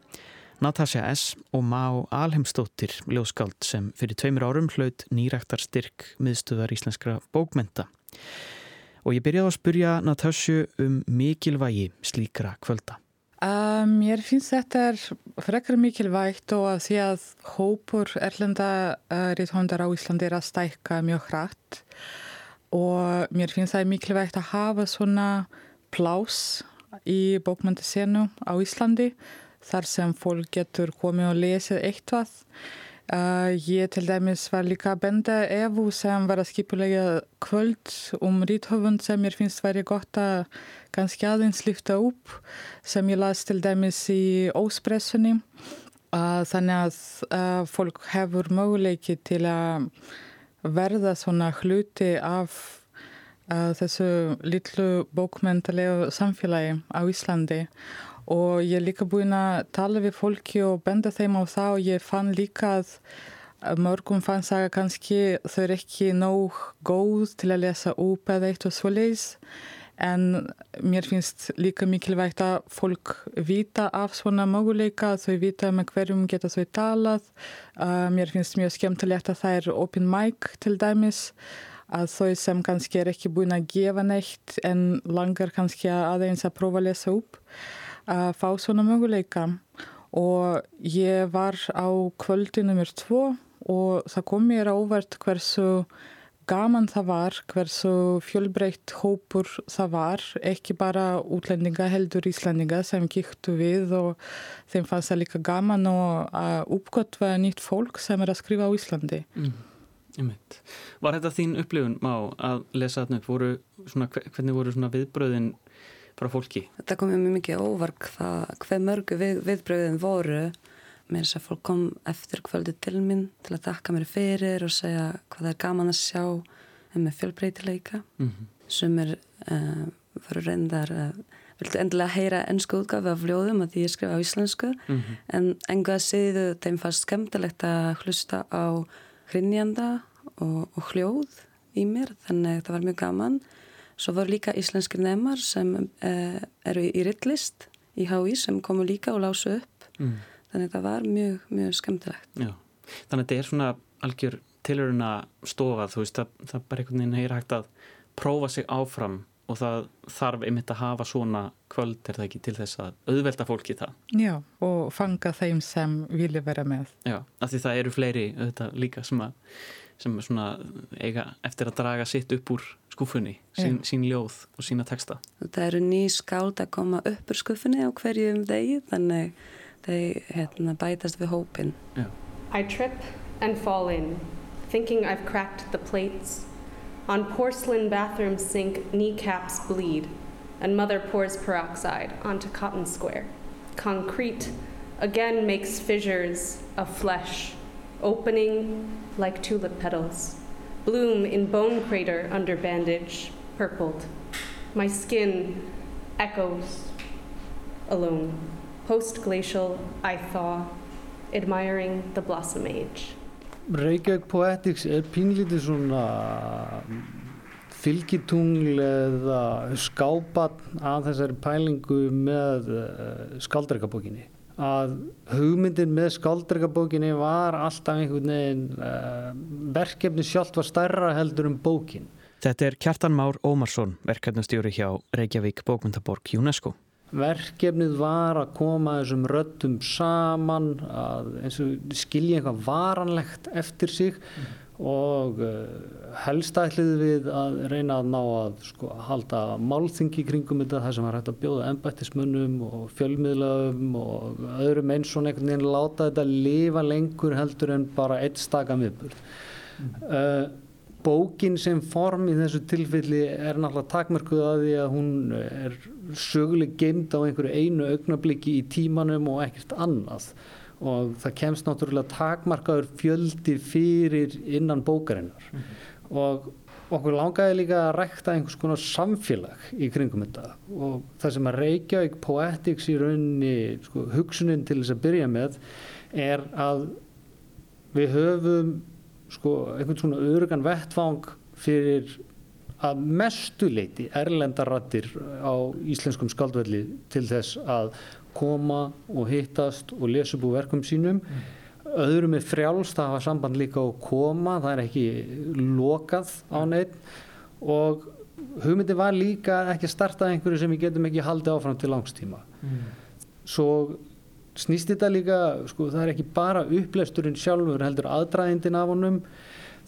Natasja S. og Má Alheimstóttir, ljóskáld sem fyrir tveimur árum hlaut nýræktar styrk miðstöðar íslenskra bókmenta. Og ég byrjaði að spurja Natasju um mikilvægi slíkra kvölda. Um, mér finnst þetta er frekar mikilvægt og að því að hópur erlenda uh, rithondar á Íslandi er að stækka mjög hrætt og mér finnst það mikilvægt að hafa svona plás í bókmyndisenu á Íslandi þar sem fólk getur komið og lesið eitthvað Uh, ég til dæmis var líka að benda Evu sem var að skipulega kvöld um ríthöfund sem ég finnst væri gott að ganski aðeins lyfta upp sem ég las til dæmis í óspressunni. Uh, þannig að uh, fólk hefur möguleiki til að verða svona hluti af þessu litlu bókmyndalegu samfélagi á Íslandi og ég er líka búin að tala við fólki og benda þeim á það og ég fann líka að mörgum fann saga kannski þau eru ekki nóg góð til að lesa upp eða eitt og svo leis en mér finnst líka mikilvægt að fólk vita af svona möguleika, þau vita með hverjum geta þau talað. Uh, mér finnst mjög skemmtilegt að það er open mic til dæmis að þau sem kannski er ekki búin að gefa neitt en langar kannski aðeins að prófa að lesa upp að fá svona möguleika og ég var á kvöldi nummer tvo og það kom mér ávert hversu gaman það var, hversu fjölbreytt hópur það var, ekki bara útlendinga heldur íslendinga sem gíktu við og þeim fannst það líka gaman að uppgötva nýtt fólk sem er að skrifa á Íslandi. Mm, var þetta þín upplifun má að lesa þarna upp? Voru svona, hvernig voru viðbröðin frá fólki? Þetta kom mjög mikið óvark hvað mörgu við, viðbröðin voru mér þess að fólk kom eftir kvöldi til mín til að þakka mér fyrir og segja hvað það er gaman að sjá með fjölbreytileika mm -hmm. sem er uh, fyrir reyndar uh, viltu endilega heyra ennsku útgafi af ljóðum að því ég skrifa á íslensku mm -hmm. en enga síðu þeim fannst skemmtilegt að hlusta á hrinnjanda og, og hljóð í mér þannig það var mjög gaman svo voru líka íslenskir nefnar sem uh, eru í rittlist í HÍ sem komu líka og lásu upp. Mm. Þannig að það var mjög, mjög skemmtilegt. Já. Þannig að þetta er svona algjör tilurinn að stofa þú veist, það, það bara einhvern veginn heyr hægt að prófa sig áfram og það þarf einmitt að hafa svona kvöld er það ekki til þess að auðvelda fólki það? Já, og fanga þeim sem vilja vera með. Já, af því það eru fleiri auðvitað líka sem að sem svona eiga eftir að draga sitt upp úr skuffunni, sín, sín ljóð og sína texta. Það eru ný skáld að koma upp úr skuffunni á hverjum degi þannig þau hérna, bætast við hópin yeah. I trip and fall in thinking I've cracked the plates. On porcelain bathroom sink kneecaps bleed and mother pours peroxide onto cotton square. Concrete again makes fissures of flesh opening like tulip petals bloom in bone crater under bandage purpled my skin echoes alone post-glacial I thaw, admiring the blossom age. Reykjavík Poetics er pínlítið svona fylgitungl eða skápan að þessari pælingu með uh, eh, skaldreikabókinni. Að hugmyndin með skaldreikabókinni var alltaf einhvern veginn, uh, verkefni sjálft var stærra heldur um bókin. Þetta er Kjartan Már Ómarsson, verkefnastjóri hjá Reykjavík Bókmyndaborg UNESCO verkefnið var að koma þessum röttum saman að skilja eitthvað varanlegt eftir sig mm. Og uh, helst ætlið við að reyna að ná að sko, halda málþingi kringum þetta þar sem var hægt að bjóða ennbættismönnum og fjölmiðlaum og öðrum eins og einhvern veginn láta þetta lifa lengur heldur en bara eitt staka miðbúr mm. uh, bókin sem form í þessu tilfelli er náttúrulega takmörkuð að því að hún er söguleg geimt á einhverju einu augnabliki í tímanum og ekkert annað og það kemst náttúrulega takmarkaður fjöldi fyrir innan bókarinnar mm -hmm. og okkur langaði líka að rækta einhvers konar samfélag í kringum þetta og það sem að Reykjavík Poetics í rauninni sko, hugsunin til þess að byrja með er að við höfum sko, einhvern svona örugan vettfang fyrir að mestuleiti erlendarattir á íslenskum skaldvelli til þess að koma og hittast og lesa upp úr verkum sínum mm. öðrum er frjálst að hafa samband líka og koma, það er ekki lokað á neitt og hugmyndi var líka ekki að starta einhverju sem við getum ekki haldið áfram til langstíma mm. svo snýst þetta líka, sko, það er ekki bara upplegsturinn sjálfur heldur aðdraðindin af honum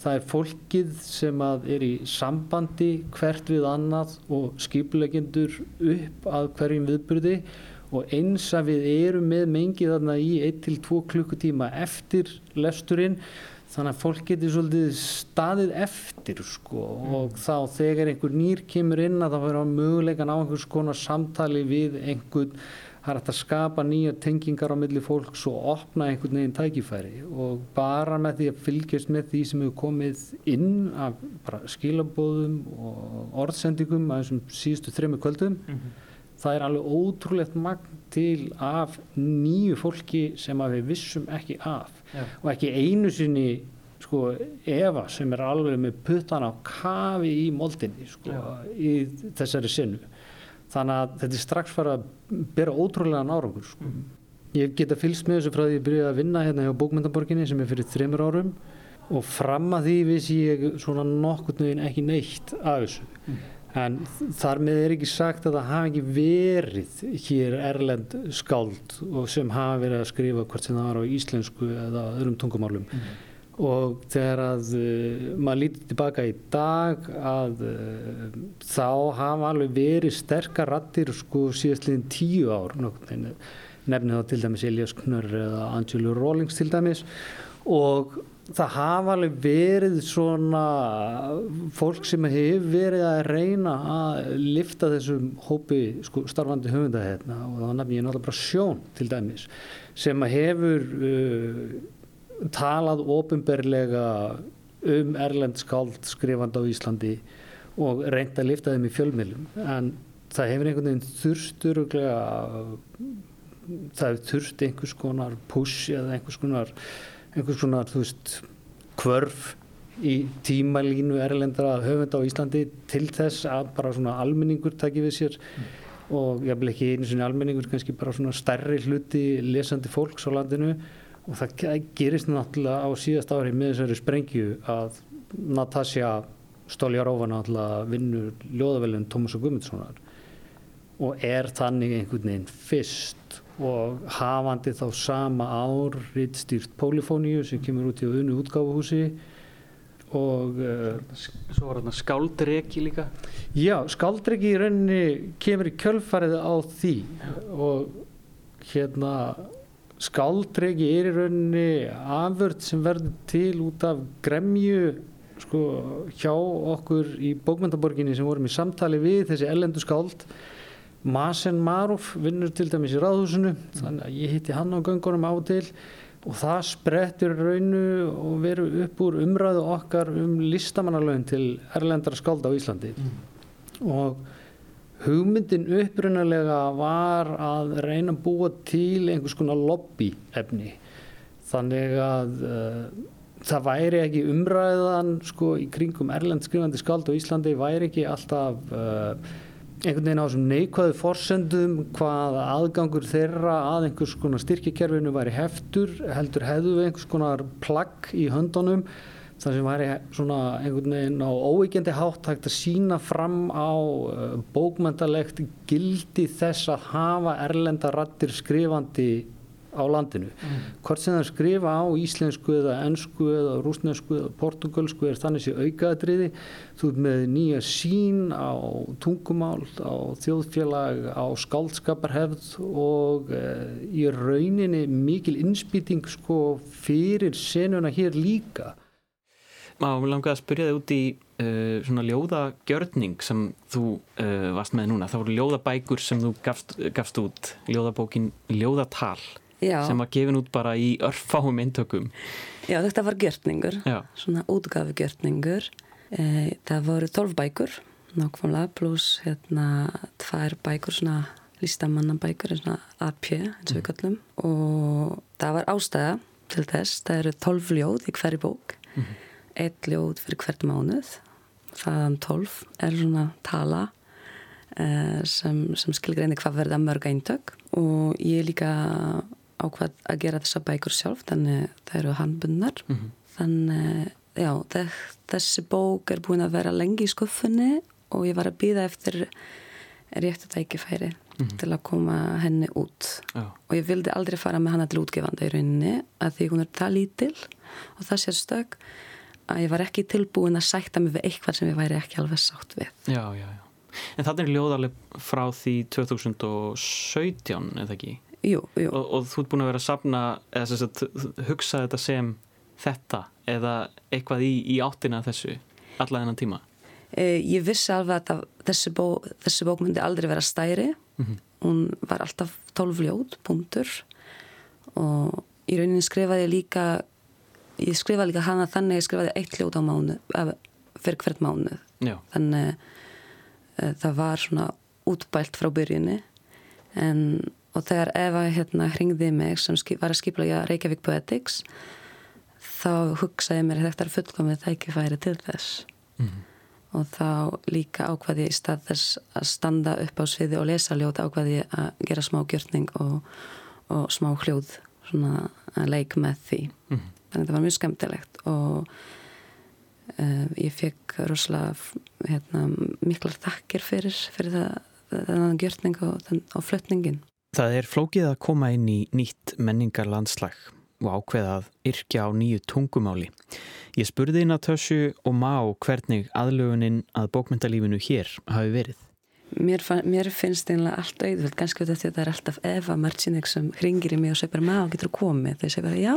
það er fólkið sem er í sambandi hvert við annað og skipulegendur upp að hverjum viðbyrði og eins að við erum með mengið þarna í 1-2 klukkutíma eftir lesturinn þannig að fólk getur svolítið staðið eftir sko mm. og þá þegar einhver nýr kemur inn að það verður á möguleikan á einhvers konar samtali við einhvern það er hægt að skapa nýja tengingar á milli fólks og opna einhvern veginn tækifæri og bara með því að fylgjast með því sem hefur komið inn af skilabóðum og orðsendingum að þessum síðustu þrejum kvöldum mm -hmm. það er alveg ótrúlegt magn til af nýju fólki sem að við vissum ekki af ja. og ekki einu sinni sko Eva sem er alveg með puttan á kafi í moldinni sko ja. í þessari sinu þannig að þetta er strax fara að bera ótrúlega nárangur sko. mm. ég geta fylgst með þessu frá því að ég byrjaði að vinna hérna hjá Bókmyndaborginni sem er fyrir þreymur árum og fram að því vissi ég svona nokkurnuðin ekki neitt af þessu mm. en þar með er ekki sagt að það hafi ekki verið hér erlend skáld og sem hafi verið að skrifa hvort sem það var á íslensku eða öðrum tungumálum mm og þegar að uh, maður lítið tilbaka í dag að uh, þá hafa alveg verið sterkar rattir sko síðastliðin tíu ár nefnir þá til dæmis Elias Knörr eða Angelo Rawlings til dæmis. Og það hafa alveg verið svona fólk sem hefur verið að reyna að lifta þessum hópi sko, starfandi höfunda hérna. Og þá nefnir ég náttúrulega bara sjón til dæmis sem hefur uh, talað ofinberlega um erlend skáld skrifand á Íslandi og reynd að lifta þeim í fjölmilum en það hefur einhvern veginn þurstur það hefur þurft einhvers konar push eða einhvers konar einhvers konar þú veist kvörf í tímalínu erlendra höfund á Íslandi til þess að bara svona almenningur takki við sér mm. og ég vil ekki einu svona almenningur kannski bara svona stærri hluti lesandi fólks á landinu og það gerist náttúrulega á síðast ári með þessari sprengju að Natasja Stoljarófa náttúrulega vinnur ljóðavelun Tómas og Guðmundssonar og er þannig einhvern veginn fyrst og hafandi þá sama ár rittstýrt Polifóníu sem kemur út í unnu útgáfuhúsi og uh, Svo var þarna skáldreki líka. Já, skáldreki í rauninni kemur í kjölfarið á því og hérna skáldregi er í rauninni afvörð sem verður til út af gremju sko, hjá okkur í bókmyndaborginni sem vorum í samtali við þessi ellendu skáld Masen Maruf vinnur til dæmis í ráðhúsinu þannig að ég hitti hann á göngunum á til og það sprettur raunu og veru upp úr umræðu okkar um listamannalögin til erlendara skáld á Íslandi mm. og hugmyndin upprunalega var að reyna að búa til einhvers konar lobby efni. Þannig að uh, það væri ekki umræðan sko í kringum Erlend skrifandi skald og Íslandi væri ekki alltaf uh, einhvern veginn á þessum neikvæðu forsendum hvað aðgangur þeirra að einhvers konar styrkikerfinu væri heftur heldur hefðu einhvers konar plagg í höndunum það sem væri svona einhvern veginn á óeikendi hátt hægt að sína fram á uh, bókmyndalegt gildi þess að hafa erlenda rattir skrifandi á landinu. Mm. Hvort sem það skrifa á íslensku eða ennsku eða rúsnesku eða portugalsku er þannig sé aukaðatriði. Þú er með nýja sín á tungumál, á þjóðfélag, á skáldskaparhefð og uh, í rauninni mikil innspýting sko fyrir senuna hér líka. Má, mér langaði að spyrja þig út í uh, svona ljóðagjörning sem þú uh, varst með núna. Það voru ljóðabækur sem þú gafst, gafst út, ljóðabókin Ljóðatal Já. sem var gefin út bara í örfáum eintökum. Já, þetta var gjörningur, Já. svona útgafi gjörningur. Eh, það voru tólf bækur, nákvæmlega, pluss hérna tvær bækur, svona listamannabækur, svona AP, eins og við mm. kallum. Og það var ástæða til þess, það eru tólf ljóð í hverju bók. Mm -hmm eitt ljóð fyrir hvert mánuð þaðan 12 er svona tala uh, sem, sem skilgreini hvað verða mörg eintök og ég er líka ákvað að gera þessa bækur sjálf þannig það eru handbundnar mm -hmm. þannig já þessi bók er búin að vera lengi í skuffunni og ég var að býða eftir réttu tækifæri mm -hmm. til að koma henni út já. og ég vildi aldrei fara með hana til útgefanda í rauninni að því hún er það lítil og það sér stök að ég var ekki tilbúin að sætta mig við eitthvað sem ég væri ekki alveg sátt við. Já, já, já. En það er ljóðarlega frá því 2017, eða ekki? Jú, jú. Og, og þú ert búin að vera að sapna, eða að hugsa þetta sem þetta, eða eitthvað í, í áttina þessu, alla þennan tíma? Eh, ég vissi alveg að það, þessi, bó, þessi bók myndi aldrei vera stæri mm -hmm. hún var alltaf tólfljóð, punktur og í rauninni skrifaði ég líka ég skrifaði líka hana þannig ég skrifaði eitt ljóð á mánu fyrir hvert mánu Já. þannig uh, það var svona útbælt frá byrjunni en og þegar Eva hérna hringði mig sem var að skipla ég að Reykjavík Poetics þá hugsaði mér þetta er fullkomið tækifæri til þess mm -hmm. og þá líka ákvaði ég í stað þess að standa upp á sviði og lesa ljóð ákvaði ég að gera smá gjörning og, og smá hljóð svona að leik með því mm -hmm. Þannig að það var mjög skemmtilegt og uh, ég fekk rosalega hérna, miklar takkir fyrir, fyrir það, þennan gjörning og, og flutningin Það er flókið að koma inn í nýtt menningarlandslag og ákveða að yrkja á nýju tungumáli. Ég spurði inn að Tössu og Má hvernig aðlöguninn að bókmyndalífinu hér hafi verið. Mér, mér finnst einlega allt auðvöld, ganski af því að það er alltaf Eva Marcinek sem ringir í mig og segir bara Má, getur komið? Þeir segir bara já,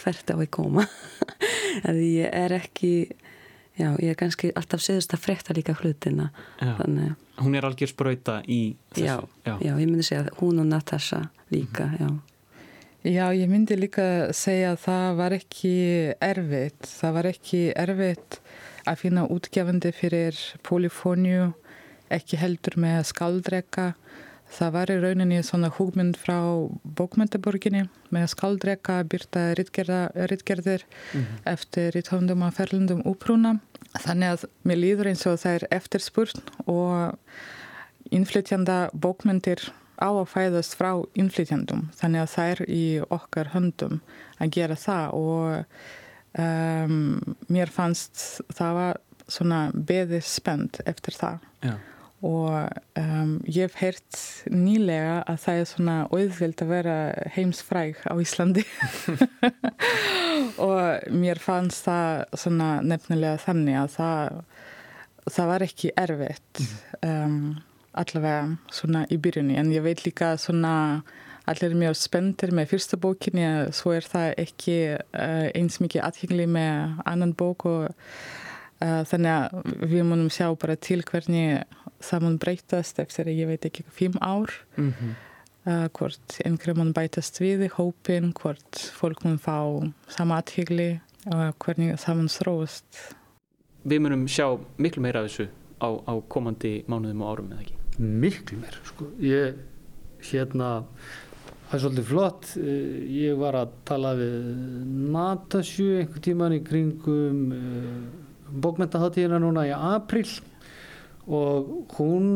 hvert á ég koma? að ég er ekki Já, ég er kannski alltaf séðust að frekta líka hlutina. Þannig... Hún er algjör spröyta í þessu. Já, já. já, ég myndi segja hún og Natasha líka, mm -hmm. já. Já, ég myndi líka segja að það var ekki erfitt. Það var ekki erfitt að finna útgefandi fyrir polifóniu, ekki heldur með skaldreka. Það var í rauninni svona hugmynd frá bókmyndaborginni með skaldreka, byrta rittgerðir mm -hmm. eftir ritthóndum og ferlundum úprúna. Þannig að mér líður eins og það er eftirspurn og innflytjanda bókmyndir á að fæðast frá innflytjandum. Þannig að það er í okkar höndum að gera það og um, mér fannst það var svona beðið spennt eftir það. Já og um, ég hef heyrt nýlega að það er svona auðvild að vera heimsfræg á Íslandi. Og mér fannst það svona nefnilega þannig að það, það var ekki erfitt um, allavega svona í byrjunni. En ég veit líka svona allir er mjög spenntir með fyrsta bókinni svo er það ekki uh, eins mikið aðhengli með annan bók og þannig að við munum sjá bara til hvernig það mun breytast eftir, ég veit ekki, fimm ár mm -hmm. uh, hvort einhverjum mun bætast við í hópin hvort fólk mun fá sama aðhengli og hvernig það mun þróast Við munum sjá miklu meira af þessu á, á komandi mánuðum og árum, eða ekki? Miklu meira, sko ég, hérna það er svolítið flott ég var að tala við Natasju einhver tíman í kringum bókmyndaháttíðina núna í april og hún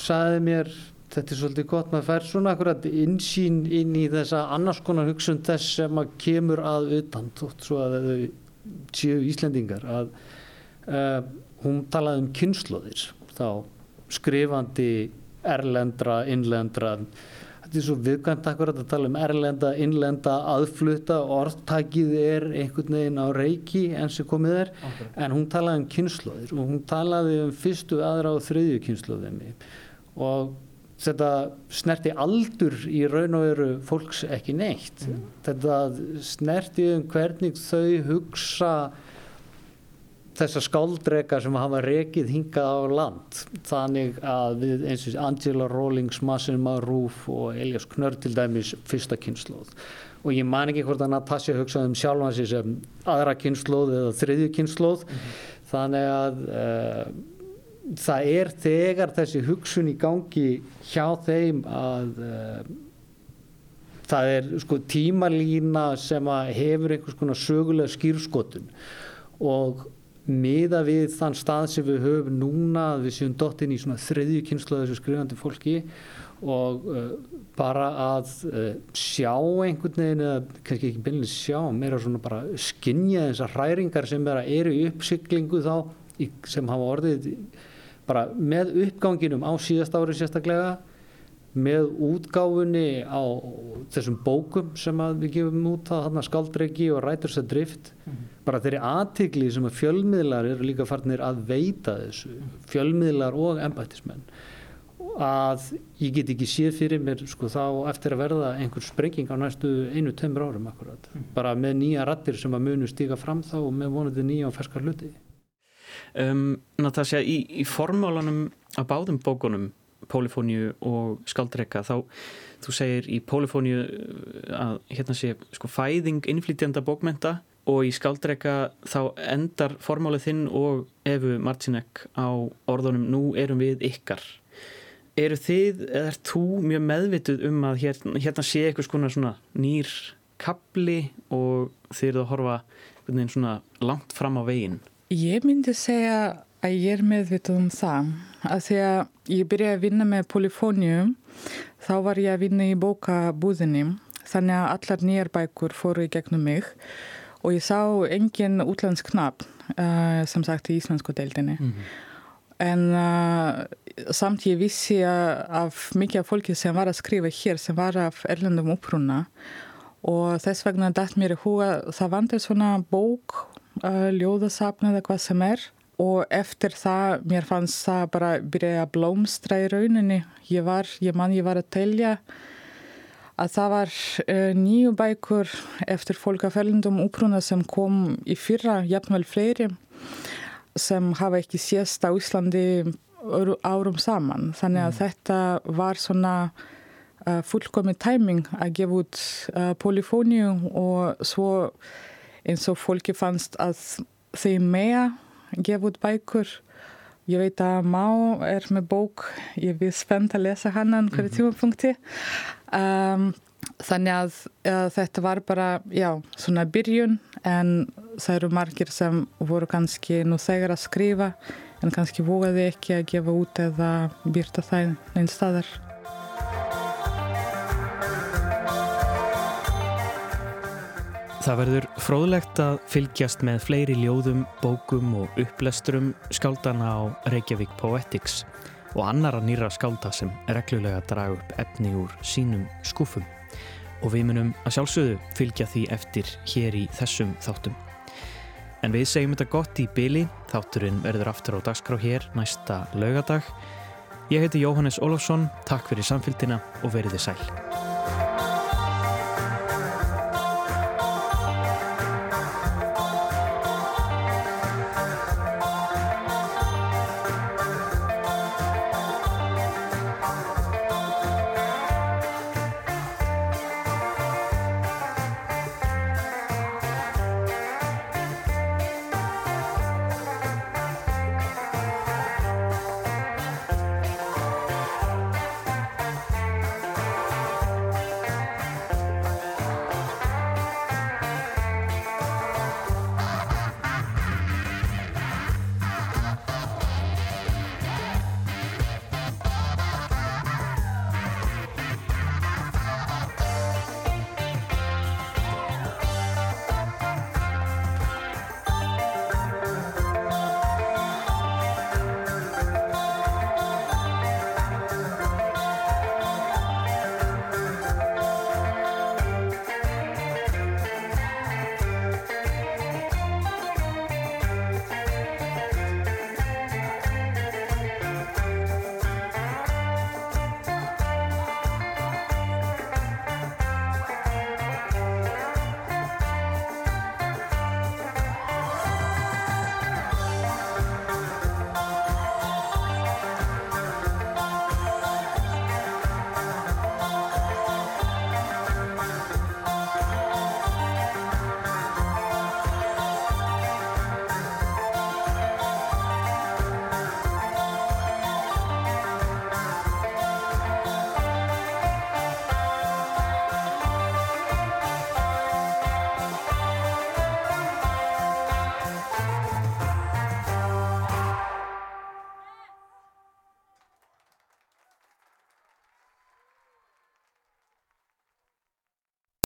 saði mér þetta er svolítið gott, maður fær svona akkurat insýn inn í þessa annars konar hugsun þess sem að kemur að utan, þótt svo að þau séu Íslendingar að uh, hún talaði um kynnslóðir þá skrifandi erlendra, innlendra er svo viðkvæmt akkurat að tala um erlenda, innlenda, aðflutta orðtækið er einhvern veginn á reiki eins og komið er okay. en hún talaði um kynnslóðir og hún talaði um fyrstu, aðra og þriðju kynnslóðinni og þetta snerti aldur í raun og veru fólks ekki neitt Mm. þetta snerti um hvernig þau hugsa þessa skáldrega sem hafa rekið hingað á land þannig að við eins og Angela Rawlings, Massin Marúf og Elias Knörr til dæmis fyrsta kynnslóð og ég man ekki hvort að Natasja hugsaði um sjálfan sig sem aðra kynnslóð eða þriðju kynnslóð þannig að uh, það er þegar þessi hugsun í gangi hjá þeim að uh, það er sko tímalína sem að hefur einhvers konar sögulega skýrskotun og miða við þann stað sem við höfum núna að við séum dottin í svona þriðju kynslu þessu skrifandi fólki og uh, bara að uh, sjá einhvern veginn eða kannski ekki beinlega sjá, meira svona bara skinja þessar hræringar sem bara eru í uppsiklingu þá í, sem hafa orðið bara með uppganginum á síðast ári sérstaklega með útgáfunni á þessum bókum sem að við gefum út á þarna skaldregi og ræturs að drift. Bara þeirri aðtikli sem að fjölmiðlar eru líka farnir að veita þessu fjölmiðlar og embættismenn að ég get ekki séð fyrir mér sko þá eftir að verða einhver sprenging á næstu einu, tömur árum akkurat bara með nýja rattir sem að munu stíga fram þá og með vonandi nýja og ferskar hluti. Um, Natasja, í, í formálanum á báðum bókunum Pólifóniu og skaldreika þá þú segir í Pólifóniu að hérna sé sko fæðing innflytjanda bókmenta og í skaldreika þá endar formálið þinn og Efu Marcinek á orðunum nú erum við ykkar. Eru þið, eða er þú mjög meðvituð um að hérna, hérna sé eitthvað svona nýr kapli og þið eruð að horfa svona langt fram á veginn? Ég myndi segja að ég er meðvituð um það. Að því að ég byrjaði að vinna með polifónium þá var ég að vinna í bókabúðinni. Þannig að allar nýjar bækur fóru í gegnum mig og ég sá engin útlandsk nafn uh, sem sagt í íslensku deildinni mm -hmm. en uh, samt ég vissi af mikið af fólki sem var að skrifa hér sem var af erlendum uppruna og þess vegna dætt mér í huga það vandir svona bók uh, ljóðasapn eða hvað sem er og eftir það mér fannst það bara byrja að blómstra í rauninni ég var, ég mann ég var að telja að það var uh, nýju bækur eftir fólkafellindum úpruna sem kom í fyrra jafnvel fleiri sem hafa ekki sést á Íslandi árum saman þannig að mm. þetta var svona uh, fullkomi tæming að gefa út uh, polifóniu og svo eins og fólki fannst að þeim mega gefa út bækur. Ég veit að Má er með bók. Ég við spennt að lesa hann á hverju -hmm. tímapunkti. Um, þannig að, að þetta var bara já, svona byrjun en það eru margir sem voru kannski nú þegar að skrifa en kannski vogaði ekki að gefa út eða byrta það einn staðar Það verður fróðlegt að fylgjast með fleiri ljóðum, bókum og upplesturum skáldana á Reykjavík Poetics og annara nýra skálda sem reglulega draga upp efni úr sínum skúfum. Og við munum að sjálfsögðu fylgja því eftir hér í þessum þáttum. En við segjum þetta gott í byli, þátturinn verður aftur á dagskrá hér næsta laugadag. Ég heiti Jóhannes Ólafsson, takk fyrir samfélgina og veriði sæl.